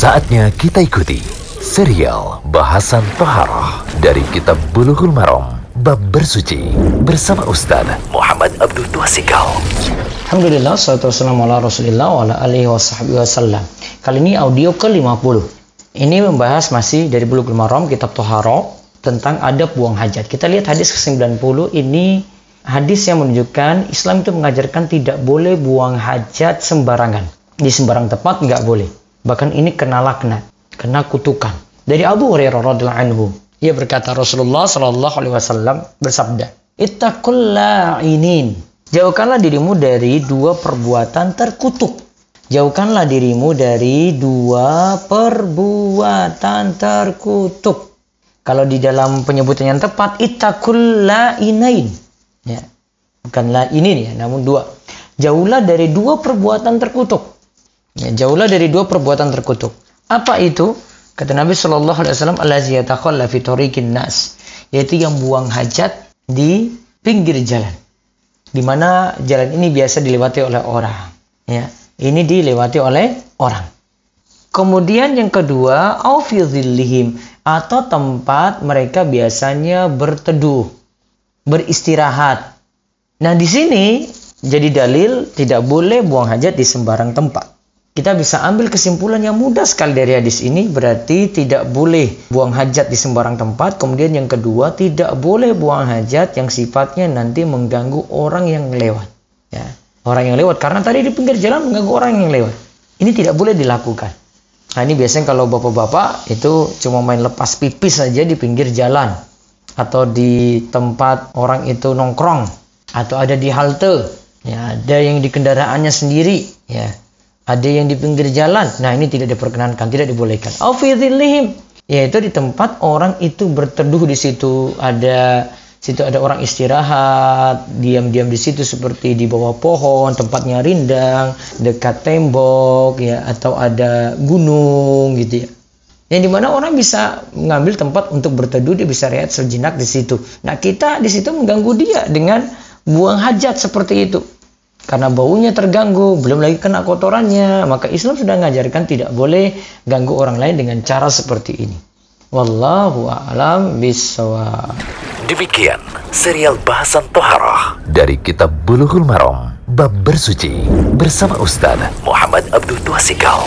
Saatnya kita ikuti serial bahasan Toharoh dari Kitab Bulughul Maram Bab Bersuci bersama Ustaz Muhammad Abdul Tuasikal. Alhamdulillah, salatu wassalamu ala rasulillah wa ala alihi wa wasallam. Kali ini audio ke-50. Ini membahas masih dari Bulughul Maram, Kitab Toharoh tentang adab buang hajat. Kita lihat hadis ke-90 ini hadis yang menunjukkan Islam itu mengajarkan tidak boleh buang hajat sembarangan. Di sembarang tempat nggak boleh. Bahkan ini kena laknat, kena kutukan. Dari Abu Hurairah radhiyallahu anhu, ia berkata Rasulullah shallallahu alaihi wasallam bersabda, "Ittaqul la'inin." Jauhkanlah dirimu dari dua perbuatan terkutuk. Jauhkanlah dirimu dari dua perbuatan terkutuk. Kalau di dalam penyebutan yang tepat, ittaqul la'inain. Ya. Bukan la'inin ya, namun dua. Jauhlah dari dua perbuatan terkutuk. Ya, jauhlah dari dua perbuatan terkutuk. Apa itu? Kata Nabi Shallallahu Alaihi Wasallam, "Allazi yatakhalla fi tariqin nas," yaitu yang buang hajat di pinggir jalan, di mana jalan ini biasa dilewati oleh orang. Ya, ini dilewati oleh orang. Kemudian yang kedua, aufidhillihim atau tempat mereka biasanya berteduh, beristirahat. Nah, di sini jadi dalil tidak boleh buang hajat di sembarang tempat kita bisa ambil kesimpulan yang mudah sekali dari hadis ini berarti tidak boleh buang hajat di sembarang tempat. Kemudian yang kedua tidak boleh buang hajat yang sifatnya nanti mengganggu orang yang lewat. Ya orang yang lewat karena tadi di pinggir jalan mengganggu orang yang lewat. Ini tidak boleh dilakukan. Nah ini biasanya kalau bapak-bapak itu cuma main lepas pipis saja di pinggir jalan atau di tempat orang itu nongkrong atau ada di halte. Ya ada yang di kendaraannya sendiri. Ya ada yang di pinggir jalan. Nah, ini tidak diperkenankan, tidak dibolehkan. Aufidhillihim, yaitu di tempat orang itu berteduh di situ, ada situ ada orang istirahat, diam-diam di situ seperti di bawah pohon, tempatnya rindang, dekat tembok ya atau ada gunung gitu ya. Yang di mana orang bisa mengambil tempat untuk berteduh, dia bisa rehat sejenak di situ. Nah kita di situ mengganggu dia dengan buang hajat seperti itu karena baunya terganggu, belum lagi kena kotorannya, maka Islam sudah mengajarkan tidak boleh ganggu orang lain dengan cara seperti ini. Wallahu a'lam bishawab. Demikian serial bahasan toharah dari kitab Bulughul Maram bab bersuci bersama Ustaz Muhammad Abdul Tuasikal.